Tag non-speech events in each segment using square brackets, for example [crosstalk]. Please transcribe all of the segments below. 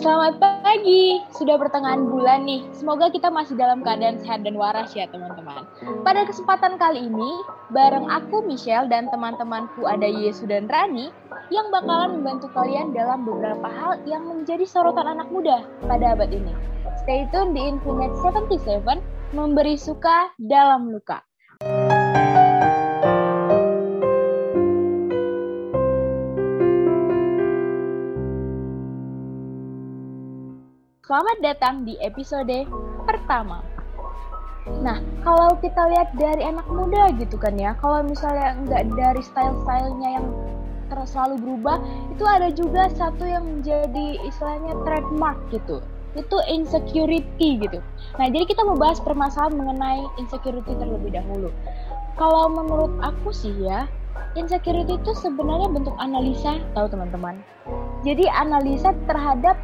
Selamat pagi, sudah pertengahan bulan nih. Semoga kita masih dalam keadaan sehat dan waras ya teman-teman. Pada kesempatan kali ini, bareng aku Michelle dan teman-temanku ada Yesu dan Rani yang bakalan membantu kalian dalam beberapa hal yang menjadi sorotan anak muda pada abad ini. Stay tune di Infinite 77, memberi suka dalam luka. Selamat datang di episode pertama. Nah, kalau kita lihat dari anak muda gitu kan ya, kalau misalnya nggak dari style-stylenya yang terus selalu berubah, itu ada juga satu yang menjadi istilahnya trademark gitu. Itu insecurity gitu. Nah, jadi kita mau bahas permasalahan mengenai insecurity terlebih dahulu. Kalau menurut aku sih ya, insecurity itu sebenarnya bentuk analisa, tahu teman-teman. Jadi analisa terhadap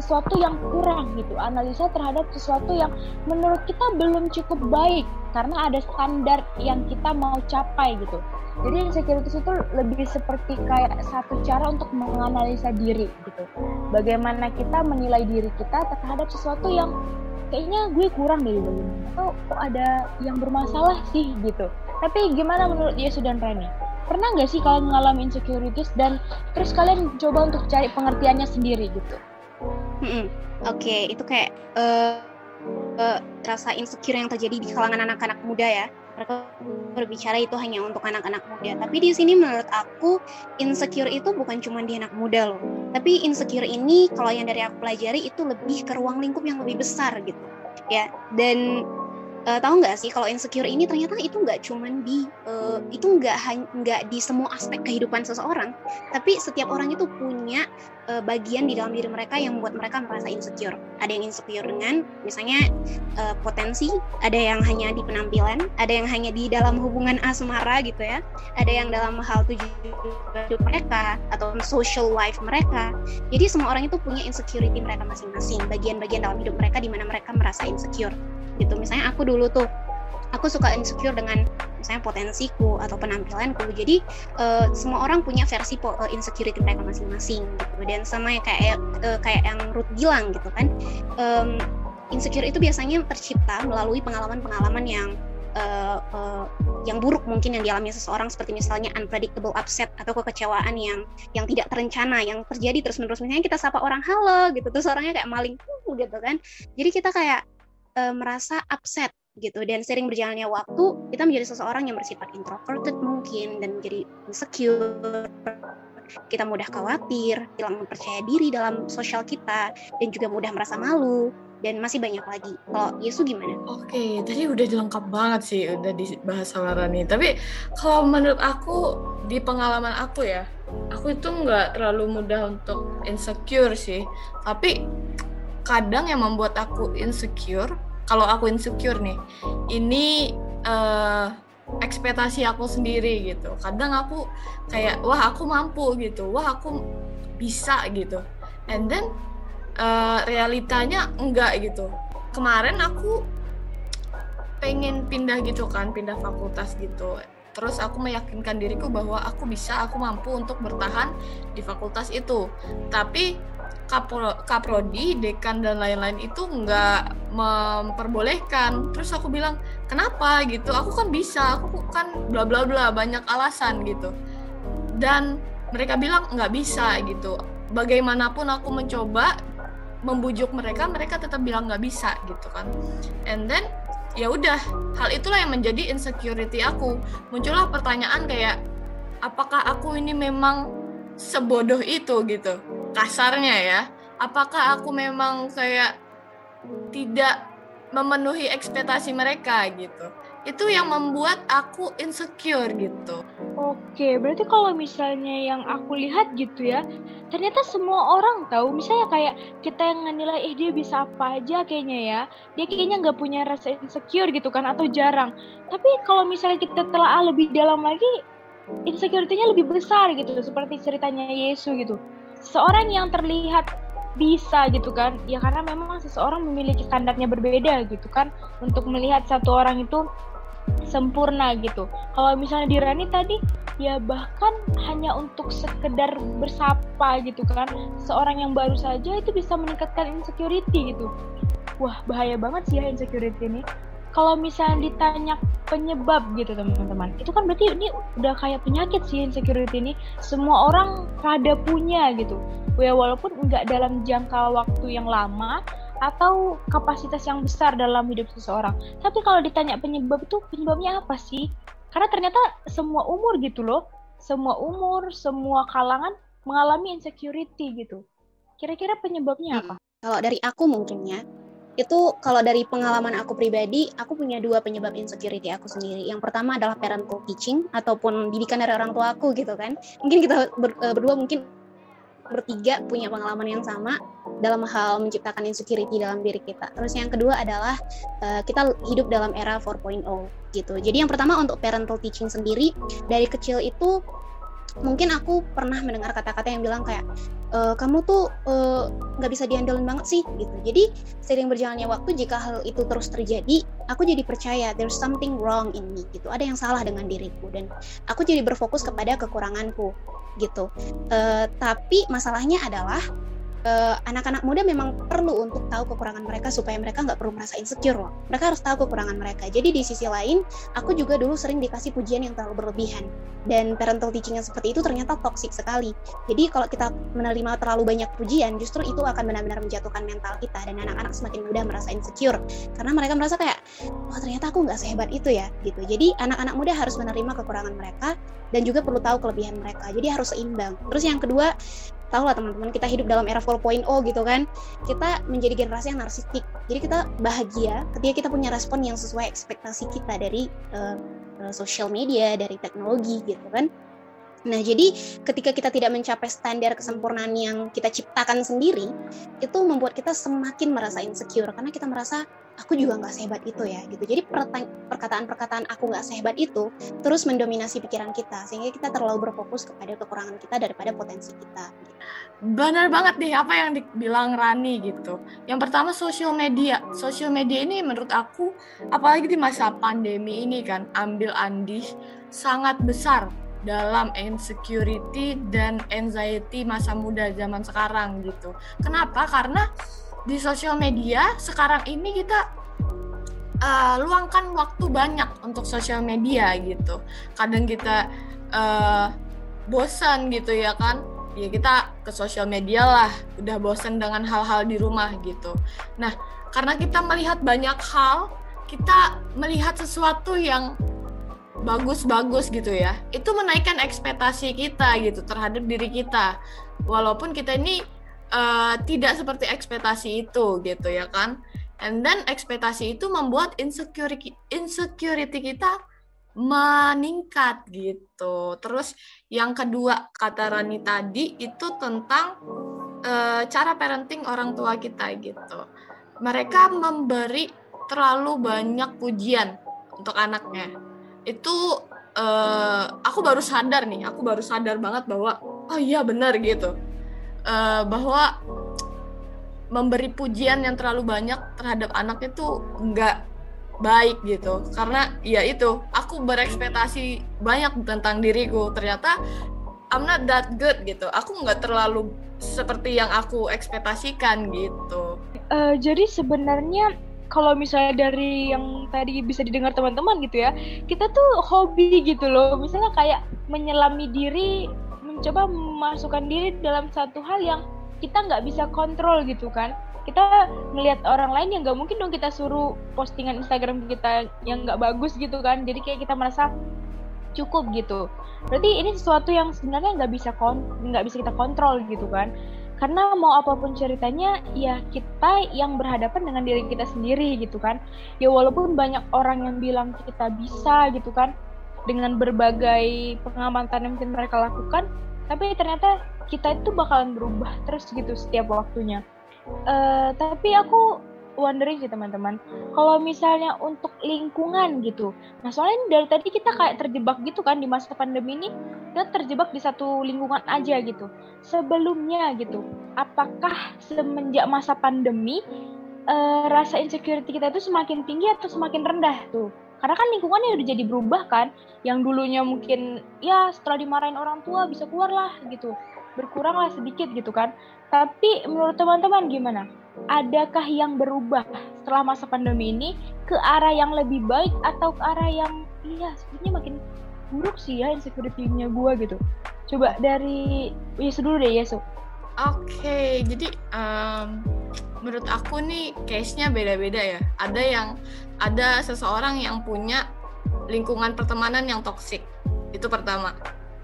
sesuatu yang kurang gitu. Analisa terhadap sesuatu yang menurut kita belum cukup baik karena ada standar yang kita mau capai gitu. Jadi insecurities itu lebih seperti kayak satu cara untuk menganalisa diri gitu. Bagaimana kita menilai diri kita terhadap sesuatu yang kayaknya gue kurang dari bagaimana atau kok ada yang bermasalah sih gitu. Tapi gimana menurut Yesus dan Rani pernah nggak sih kalian mengalami insecurities dan terus kalian coba untuk cari pengertiannya sendiri gitu Hmm, Oke, okay, itu kayak uh, uh, rasa insecure yang terjadi di kalangan anak-anak muda ya. Mereka berbicara itu hanya untuk anak-anak muda. Tapi di sini menurut aku insecure itu bukan cuma di anak muda loh. Tapi insecure ini kalau yang dari aku pelajari itu lebih ke ruang lingkup yang lebih besar gitu. Ya, dan uh, tahu nggak sih kalau insecure ini ternyata itu nggak cuman di uh, itu nggak nggak di semua aspek kehidupan seseorang tapi setiap orang itu punya uh, bagian di dalam diri mereka yang membuat mereka merasa insecure. Ada yang insecure dengan misalnya uh, potensi ada yang hanya di penampilan ada yang hanya di dalam hubungan asmara gitu ya ada yang dalam hal tujuan mereka atau social life mereka. Jadi semua orang itu punya insecurity mereka masing-masing bagian-bagian dalam hidup mereka di mana mereka merasa insecure gitu. Misalnya aku dulu tuh aku suka insecure dengan misalnya potensiku atau penampilanku. Jadi uh, semua orang punya versi po- uh, insecurity mereka masing-masing gitu. Dan sama kayak uh, kayak yang Ruth bilang gitu kan. Um, insecure itu biasanya tercipta melalui pengalaman-pengalaman yang uh, uh, yang buruk mungkin yang dialami seseorang. Seperti misalnya unpredictable upset atau kekecewaan yang yang tidak terencana yang terjadi terus menerus misalnya kita sapa orang halo gitu. Terus orangnya kayak maling gitu kan. Jadi kita kayak uh, merasa upset gitu dan sering berjalannya waktu kita menjadi seseorang yang bersifat introverted mungkin dan menjadi insecure kita mudah khawatir, hilang percaya diri dalam sosial kita, dan juga mudah merasa malu, dan masih banyak lagi. Kalau Yesu gimana? Oke, tadi udah lengkap banget sih, udah dibahas sama Rani. Tapi kalau menurut aku, di pengalaman aku ya, aku itu nggak terlalu mudah untuk insecure sih. Tapi kadang yang membuat aku insecure kalau aku insecure nih ini uh, ekspektasi aku sendiri gitu. Kadang aku kayak wah aku mampu gitu. Wah aku bisa gitu. And then uh, realitanya enggak gitu. Kemarin aku pengen pindah gitu kan pindah fakultas gitu. Terus aku meyakinkan diriku bahwa aku bisa aku mampu untuk bertahan di fakultas itu. Tapi kapro, kaprodi, dekan dan lain-lain itu nggak memperbolehkan. Terus aku bilang, kenapa gitu? Aku kan bisa, aku kan bla bla bla banyak alasan gitu. Dan mereka bilang nggak bisa gitu. Bagaimanapun aku mencoba membujuk mereka, mereka tetap bilang nggak bisa gitu kan. And then ya udah, hal itulah yang menjadi insecurity aku. Muncullah pertanyaan kayak, apakah aku ini memang sebodoh itu gitu kasarnya ya apakah aku memang kayak tidak memenuhi ekspektasi mereka gitu itu yang membuat aku insecure gitu Oke, berarti kalau misalnya yang aku lihat gitu ya, ternyata semua orang tahu. Misalnya kayak kita yang nilai, eh dia bisa apa aja kayaknya ya. Dia kayaknya nggak punya rasa insecure gitu kan, atau jarang. Tapi kalau misalnya kita telah lebih dalam lagi, insecurity-nya lebih besar gitu. Seperti ceritanya Yesus gitu seorang yang terlihat bisa gitu kan. Ya karena memang seseorang memiliki standarnya berbeda gitu kan. Untuk melihat satu orang itu sempurna gitu. Kalau misalnya di Rani tadi ya bahkan hanya untuk sekedar bersapa gitu kan. Seorang yang baru saja itu bisa meningkatkan insecurity gitu. Wah bahaya banget sih ya insecurity ini kalau misalnya ditanya penyebab gitu teman-teman itu kan berarti ini udah kayak penyakit sih insecurity ini. Semua orang rada punya gitu. Ya walaupun nggak dalam jangka waktu yang lama atau kapasitas yang besar dalam hidup seseorang. Tapi kalau ditanya penyebab itu penyebabnya apa sih? Karena ternyata semua umur gitu loh. Semua umur semua kalangan mengalami insecurity gitu. Kira-kira penyebabnya hmm. apa? Kalau dari aku mungkin ya itu kalau dari pengalaman aku pribadi, aku punya dua penyebab insecurity aku sendiri. Yang pertama adalah parental teaching ataupun didikan dari orang tua aku gitu kan. Mungkin kita ber, eh, berdua mungkin bertiga punya pengalaman yang sama dalam hal menciptakan insecurity dalam diri kita. Terus yang kedua adalah uh, kita hidup dalam era 4.0 gitu. Jadi yang pertama untuk parental teaching sendiri dari kecil itu mungkin aku pernah mendengar kata-kata yang bilang kayak e, kamu tuh eh, nggak uh, bisa diandelin banget sih gitu. Jadi sering berjalannya waktu jika hal itu terus terjadi aku jadi percaya there's something wrong in me gitu. Ada yang salah dengan diriku dan aku jadi berfokus kepada kekuranganku gitu. Uh, tapi masalahnya adalah anak-anak uh, muda memang perlu untuk tahu kekurangan mereka supaya mereka nggak perlu merasa insecure loh. Mereka harus tahu kekurangan mereka. Jadi di sisi lain, aku juga dulu sering dikasih pujian yang terlalu berlebihan. Dan parental teaching yang seperti itu ternyata toksik sekali. Jadi kalau kita menerima terlalu banyak pujian, justru itu akan benar-benar menjatuhkan mental kita dan anak-anak semakin mudah merasa insecure karena mereka merasa kayak, wah oh, ternyata aku nggak sehebat itu ya, gitu. Jadi anak-anak muda harus menerima kekurangan mereka dan juga perlu tahu kelebihan mereka. Jadi harus seimbang. Terus yang kedua, tahu lah teman-teman kita hidup dalam era 4.0 gitu kan. Kita menjadi generasi yang narsistik. Jadi kita bahagia ketika kita punya respon yang sesuai ekspektasi kita dari uh, uh, social media dari teknologi gitu kan. Nah, jadi ketika kita tidak mencapai standar kesempurnaan yang kita ciptakan sendiri, itu membuat kita semakin merasa insecure. Karena kita merasa aku juga nggak sehebat itu ya gitu. Jadi perkataan-perkataan aku nggak sehebat itu terus mendominasi pikiran kita sehingga kita terlalu berfokus kepada kekurangan kita daripada potensi kita. Benar banget nih apa yang dibilang Rani gitu. Yang pertama sosial media. Sosial media ini menurut aku apalagi di masa pandemi ini kan ambil andih sangat besar dalam insecurity dan anxiety masa muda zaman sekarang gitu. Kenapa? Karena di sosial media sekarang ini kita uh, luangkan waktu banyak untuk sosial media gitu. Kadang kita uh, bosan gitu ya kan. Ya kita ke sosial media lah, udah bosan dengan hal-hal di rumah gitu. Nah, karena kita melihat banyak hal, kita melihat sesuatu yang bagus-bagus gitu ya itu menaikkan ekspektasi kita gitu terhadap diri kita walaupun kita ini uh, tidak seperti ekspektasi itu gitu ya kan. And then ekspektasi itu membuat insecurity insecurity kita meningkat gitu. Terus yang kedua kata Rani tadi itu tentang uh, cara parenting orang tua kita gitu. Mereka memberi terlalu banyak pujian untuk anaknya. Itu uh, aku baru sadar nih aku baru sadar banget bahwa oh iya benar gitu uh, bahwa memberi pujian yang terlalu banyak terhadap anak itu nggak baik gitu. Karena ya itu aku berekspektasi banyak tentang diriku. Ternyata I'm not that good gitu. Aku nggak terlalu seperti yang aku ekspektasikan gitu. Uh, jadi sebenarnya kalau misalnya dari yang tadi bisa didengar teman-teman gitu ya kita tuh hobi gitu loh. Misalnya kayak menyelami diri mencoba memasukkan diri dalam satu hal yang kita nggak bisa kontrol gitu kan. Kita ngelihat orang lain yang nggak mungkin dong kita suruh postingan Instagram kita yang nggak bagus gitu kan. Jadi kayak kita merasa cukup gitu. Berarti ini sesuatu yang sebenarnya nggak bisa nggak bisa kita kontrol gitu kan. Karena mau apa pun ceritanya ya kita yang berhadapan dengan diri kita sendiri gitu kan. Ya walaupun banyak orang yang bilang kita bisa gitu kan dengan berbagai pengamatan yang mungkin mereka lakukan tapi ternyata kita itu bakalan berubah terus gitu setiap waktunya. Uh, tapi aku wondering sih teman-teman. Kalau misalnya untuk lingkungan gitu. Nah soalnya dari tadi kita kayak terjebak gitu kan di masa pandemi ini. Kita terjebak di satu lingkungan aja gitu. Sebelumnya gitu apakah semenjak masa pandemi uh, rasa insecurity kita itu semakin tinggi atau semakin rendah tuh karena kan lingkungannya udah jadi berubah kan. Yang dulunya mungkin ya setelah dimarahin orang tua bisa keluar lah gitu. Berkurang lah sedikit gitu kan. Tapi menurut teman-teman gimana? Adakah yang berubah setelah masa pandemi ini ke arah yang lebih baik atau ke arah yang iya sebenarnya makin buruk sih ya insecurity-nya gue gitu. Coba dari Yesu dulu deh Yesu okay, jadi um, menurut aku nih case-nya beda-beda ya. Ada yang ada seseorang yang punya lingkungan pertemanan yang toksik itu pertama.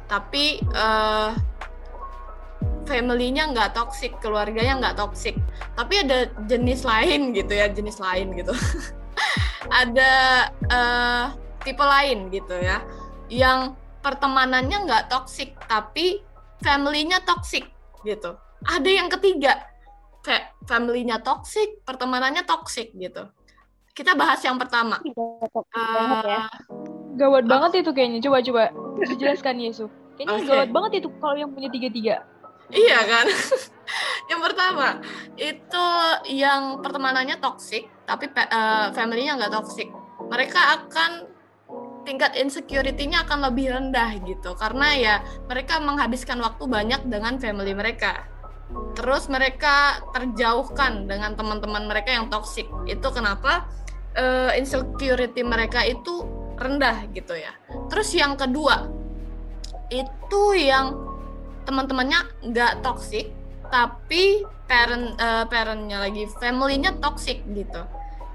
Tapi uh, family-nya nggak toksik keluarganya nggak toksik tapi ada jenis lain gitu ya jenis lain gitu. [laughs] Ada uh, tipe lain gitu ya yang pertemanannya nggak toksik tapi family-nya toksik gitu ada yang ketiga kayak family-nya toksik pertemanannya toksik gitu kita bahas yang pertama. Uh, ya. Gawat banget itu kayaknya. Coba coba dijelaskan Yesu. Kayaknya okay. gawat banget itu kalau yang punya tiga-tiga. Iya kan? [laughs] yang pertama itu yang pertemanannya toksik, tapi uh, family-nya nggak toksik. Mereka akan tingkat insecurity-nya akan lebih rendah gitu karena ya mereka menghabiskan waktu banyak dengan family mereka terus mereka terjauhkan dengan teman-teman mereka yang toksik itu kenapa uh, insecurity mereka itu rendah gitu ya. Terus yang kedua itu yang teman-temannya nggak toxic tapi parent uh, parentnya lagi familynya toxic gitu.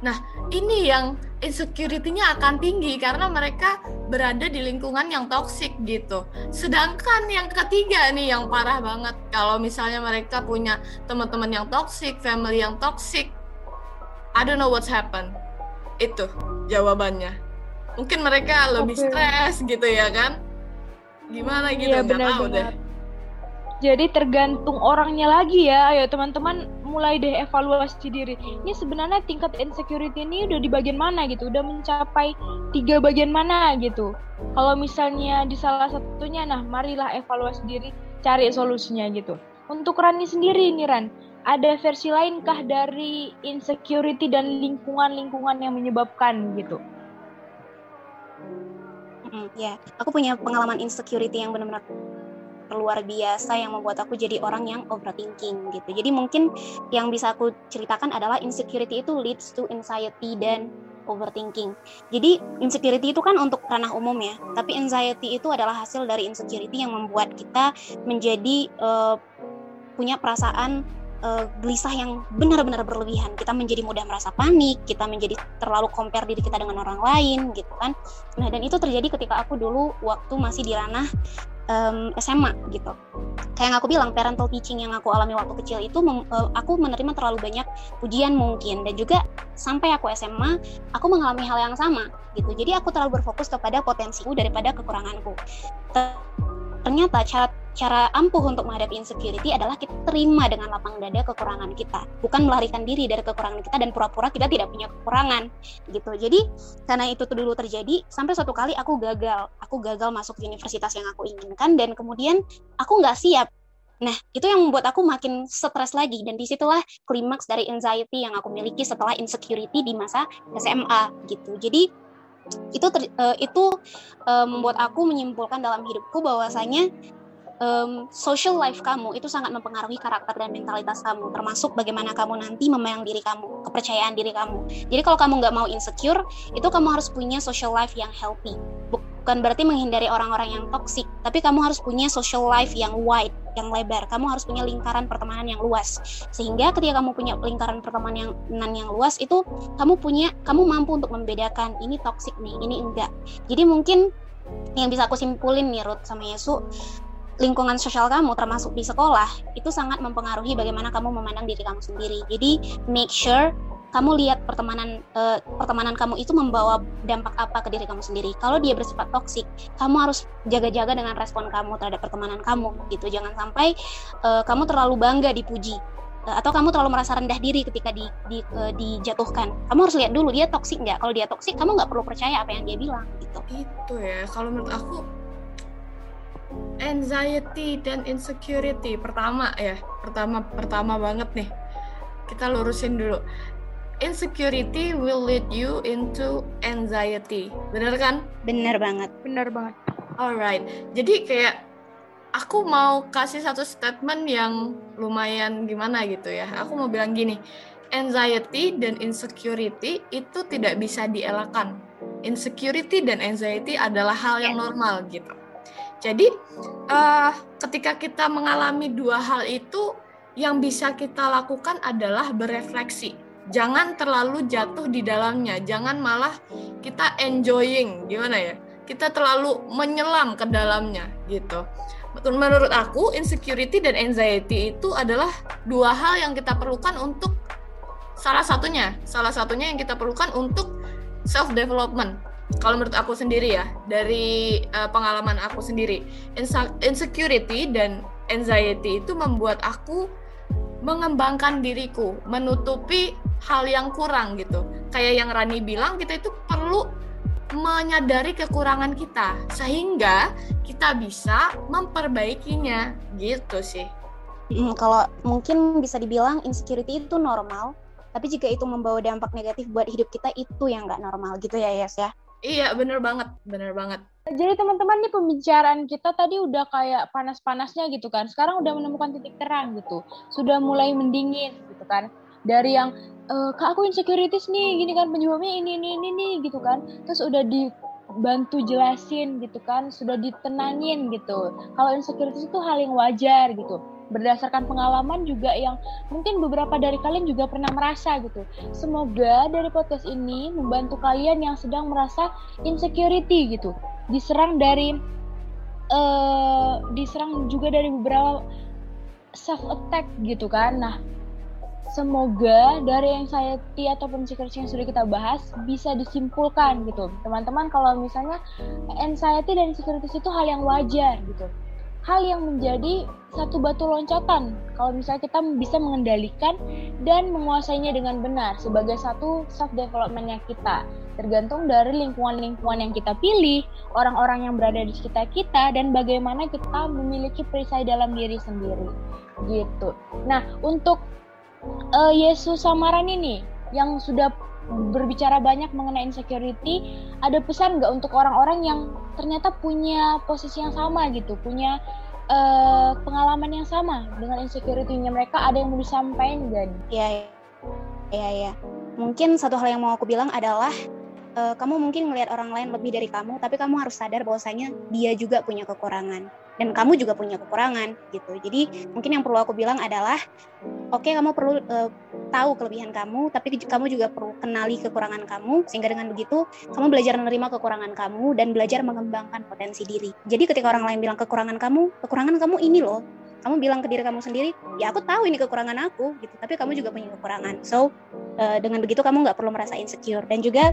Nah ini yang insecurity-nya akan tinggi karena mereka berada di lingkungan yang toxic gitu. Sedangkan yang ketiga nih yang parah banget kalau misalnya mereka punya teman-teman yang toxic, family yang toxic, I don't know what's happened itu jawabannya mungkin mereka lebih okay. stres gitu ya kan gimana gitu iya, benar, tahu benar. deh jadi tergantung orangnya lagi ya ayo teman-teman mulai deh evaluasi diri. Ini sebenarnya tingkat insecurity ini udah di bagian mana gitu? Udah mencapai tiga bagian mana gitu? Kalau misalnya di salah satunya nah marilah evaluasi diri cari solusinya gitu. Untuk Rani sendiri nih Ran ada versi lainkah dari insecurity dan lingkungan-lingkungan yang menyebabkan gitu? Mm, ya, aku punya pengalaman insecurity yang benar-benar luar biasa yang membuat aku jadi orang yang overthinking gitu. Jadi mungkin yang bisa aku ceritakan adalah insecurity itu leads to anxiety dan overthinking. Jadi insecurity itu kan untuk ranah umum ya, tapi anxiety itu adalah hasil dari insecurity yang membuat kita menjadi uh, punya perasaan uh, gelisah yang benar-benar berlebihan. Kita menjadi mudah merasa panik, kita menjadi terlalu compare diri kita dengan orang lain gitu kan. Nah, dan itu terjadi ketika aku dulu waktu masih di ranah um, SMA gitu. Kayak yang aku bilang parental teaching yang aku alami waktu kecil itu uh, aku menerima terlalu banyak pujian mungkin dan juga sampai aku SMA aku mengalami hal yang sama gitu. Jadi aku terlalu berfokus kepada potensiku daripada kekuranganku. Ternyata cara cara ampuh untuk menghadapi insecurity adalah kita terima dengan lapang dada kekurangan kita. Bukan melarikan diri dari kekurangan kita dan pura-pura kita tidak punya kekurangan gitu. Jadi karena itu tuh dulu terjadi sampai suatu kali aku gagal. Aku gagal masuk universitas yang aku inginkan dan kemudian aku nggak siap. Nah, itu yang membuat aku makin stres lagi. Dan di situlah klimaks dari anxiety yang aku miliki setelah insecurity di masa SMA gitu. Jadi itu ter, uh, itu uh, membuat aku menyimpulkan dalam hidupku bahwasanya um, social life kamu itu sangat mempengaruhi karakter dan mentalitas kamu, termasuk bagaimana kamu nanti memandang diri kamu, kepercayaan diri kamu. Jadi kalau kamu nggak mau insecure, itu kamu harus punya social life yang healthy. Bukan berarti menghindari orang-orang yang toxic, tapi kamu harus punya social life yang wide, yang lebar. Kamu harus punya lingkaran pertemanan yang luas. Sehingga ketika kamu punya lingkaran pertemanan yang, yang luas itu kamu punya kamu mampu untuk membedakan ini toxic nih, ini enggak. Jadi mungkin yang bisa aku simpulin nih Ruth sama Yesu lingkungan sosial kamu termasuk di sekolah itu sangat mempengaruhi bagaimana kamu memandang diri kamu sendiri. Jadi make sure kamu lihat pertemanan uh, pertemanan kamu itu membawa dampak apa ke diri kamu sendiri. Kalau dia bersifat toksik, kamu harus jaga-jaga dengan respon kamu terhadap pertemanan kamu gitu. Jangan sampai uh, kamu terlalu bangga dipuji uh, atau kamu terlalu merasa rendah diri ketika di, di uh, dijatuhkan. Kamu harus lihat dulu dia toksik nggak. Kalau dia toksik, kamu nggak perlu percaya apa yang dia bilang gitu. Itu ya. Kalau menurut aku anxiety dan insecurity pertama ya pertama pertama banget nih kita lurusin dulu insecurity will lead you into anxiety. Bener kan? Bener banget. Bener banget. Alright. Jadi kayak aku mau kasih satu statement yang lumayan gimana gitu ya. Aku mau bilang gini, anxiety dan insecurity itu tidak bisa dielakkan. Insecurity dan anxiety adalah hal yang normal gitu. Jadi uh, ketika kita mengalami dua hal itu, yang bisa kita lakukan adalah berefleksi jangan terlalu jatuh di dalamnya, jangan malah kita enjoying, gimana ya? Kita terlalu menyelam ke dalamnya gitu. Menurut aku, insecurity dan anxiety itu adalah dua hal yang kita perlukan untuk salah satunya, salah satunya yang kita perlukan untuk self development. Kalau menurut aku sendiri ya, dari uh, pengalaman aku sendiri, insecurity dan anxiety itu membuat aku mengembangkan diriku, menutupi hal yang kurang gitu. Kayak yang Rani bilang, kita itu perlu menyadari kekurangan kita sehingga kita bisa memperbaikinya gitu sih. Hmm, kalau mungkin bisa dibilang insecurity itu normal, tapi jika itu membawa dampak negatif buat hidup kita itu yang nggak normal gitu ya Yes ya. Iya bener banget, bener banget. Jadi teman-teman nih pembicaraan kita tadi udah kayak panas-panasnya gitu kan. Sekarang udah menemukan titik terang gitu. Sudah mulai mendingin gitu kan. Dari yang e, kak aku insecurities nih gini kan penyebabnya ini ini ini nih gitu kan. Terus udah dibantu jelasin gitu kan, sudah ditenangin gitu. Kalau insecurities itu hal yang wajar gitu berdasarkan pengalaman juga yang mungkin beberapa dari kalian juga pernah merasa gitu. Semoga dari podcast ini membantu kalian yang sedang merasa insecurity gitu, diserang dari uh, diserang juga dari beberapa self attack gitu kan. Nah, semoga dari anxiety ataupun insecurity yang sudah kita bahas bisa disimpulkan gitu. Teman-teman kalau misalnya anxiety dan insecurity itu hal yang wajar gitu hal yang menjadi satu batu loncatan kalau misalnya kita bisa mengendalikan dan menguasainya dengan benar sebagai satu self developmentnya kita. Tergantung dari lingkungan-lingkungan yang kita pilih orang-orang yang berada di sekitar kita dan bagaimana kita memiliki perisai dalam diri sendiri. Gitu. Nah untuk uh, Yesus Samaran ini yang sudah berbicara banyak mengenai insecurity, ada pesan nggak untuk orang-orang yang ternyata punya posisi yang sama gitu, punya uh, pengalaman yang sama dengan insecurity-nya mereka, ada yang mau disampaikan nggak? Iya, iya, iya. Mungkin satu hal yang mau aku bilang adalah uh, kamu mungkin melihat orang lain lebih dari kamu, tapi kamu harus sadar bahwasanya dia juga punya kekurangan dan kamu juga punya kekurangan gitu. Jadi mungkin yang perlu aku bilang adalah, oke okay, kamu perlu uh, tahu kelebihan kamu, tapi kamu juga perlu kenali kekurangan kamu sehingga dengan begitu kamu belajar menerima kekurangan kamu dan belajar mengembangkan potensi diri. Jadi ketika orang lain bilang kekurangan kamu, kekurangan kamu ini loh. Kamu bilang ke diri kamu sendiri, ya aku tahu ini kekurangan aku gitu, tapi kamu juga punya kekurangan. So uh, dengan begitu kamu nggak perlu merasa insecure. Dan juga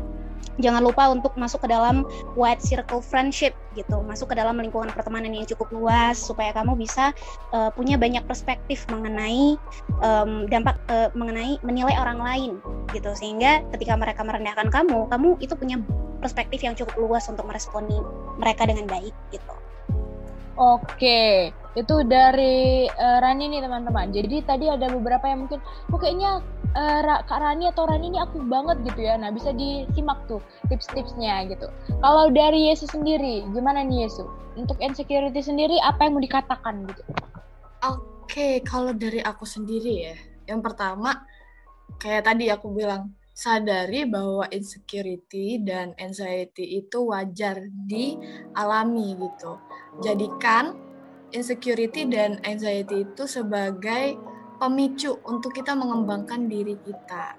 jangan lupa untuk masuk ke dalam wide circle friendship gitu. Masuk ke dalam lingkungan pertemanan yang cukup luas supaya kamu bisa uh, punya banyak perspektif mengenai um, dampak uh, mengenai menilai orang lain gitu. Sehingga ketika mereka merendahkan kamu kamu itu punya perspektif yang cukup luas untuk meresponi mereka dengan baik gitu. Oke, itu dari uh, Rani nih teman-teman. Jadi tadi ada beberapa yang mungkin, oh kayaknya uh, Kak Rani atau Rani ini aktif banget gitu ya. Nah bisa disimak tuh tips-tipsnya gitu. Kalau dari Yesus sendiri, gimana nih Yesus? Untuk insecurity sendiri, apa yang mau dikatakan gitu? Oke, kalau dari aku sendiri ya, yang pertama kayak tadi aku bilang sadari bahwa insecurity dan anxiety itu wajar dialami gitu. Jadikan insecurity dan anxiety itu sebagai pemicu untuk kita mengembangkan diri kita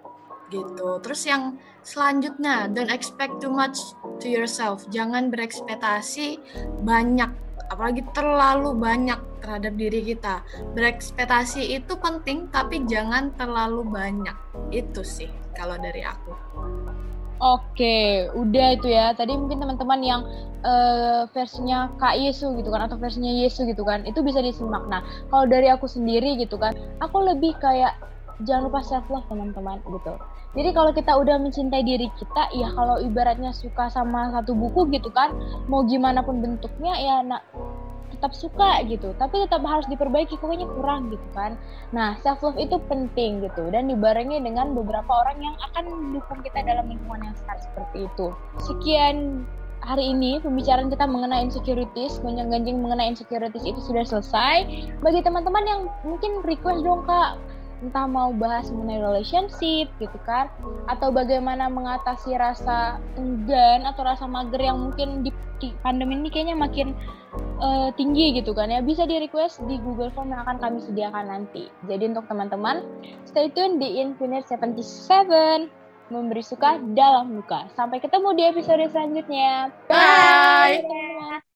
gitu. Terus yang selanjutnya, don't expect too much to yourself. Jangan berekspektasi banyak, apalagi terlalu banyak terhadap diri kita. Berekspektasi itu penting, tapi jangan terlalu banyak. Itu sih kalau dari aku. Oke, udah itu ya. Tadi mungkin teman-teman yang uh, versinya Kak Yesu gitu kan atau versinya Yesu gitu kan, itu bisa disimak. Nah, kalau dari aku sendiri gitu kan, aku lebih kayak jangan lupa self love teman-teman gitu. Jadi kalau kita udah mencintai diri kita, ya kalau ibaratnya suka sama satu buku gitu kan, mau gimana pun bentuknya ya nak tetap suka gitu tapi tetap harus diperbaiki pokoknya kurang gitu kan nah self love itu penting gitu dan dibarengi dengan beberapa orang yang akan mendukung kita dalam lingkungan yang seperti itu sekian hari ini pembicaraan kita mengenai insecurities, gonjang-ganjing mengenai insecurities itu sudah selesai. Bagi teman-teman yang mungkin request dong kak, entah mau bahas mengenai relationship gitu kan, atau bagaimana mengatasi rasa enggan atau rasa mager yang mungkin di, di pandemi ini kayaknya makin uh, tinggi gitu kan ya, bisa di request di Google Form yang akan kami sediakan nanti. Jadi untuk teman-teman, stay tune di Infinite 77 memberi suka dalam luka. Sampai ketemu di episode selanjutnya. Bye. Bye.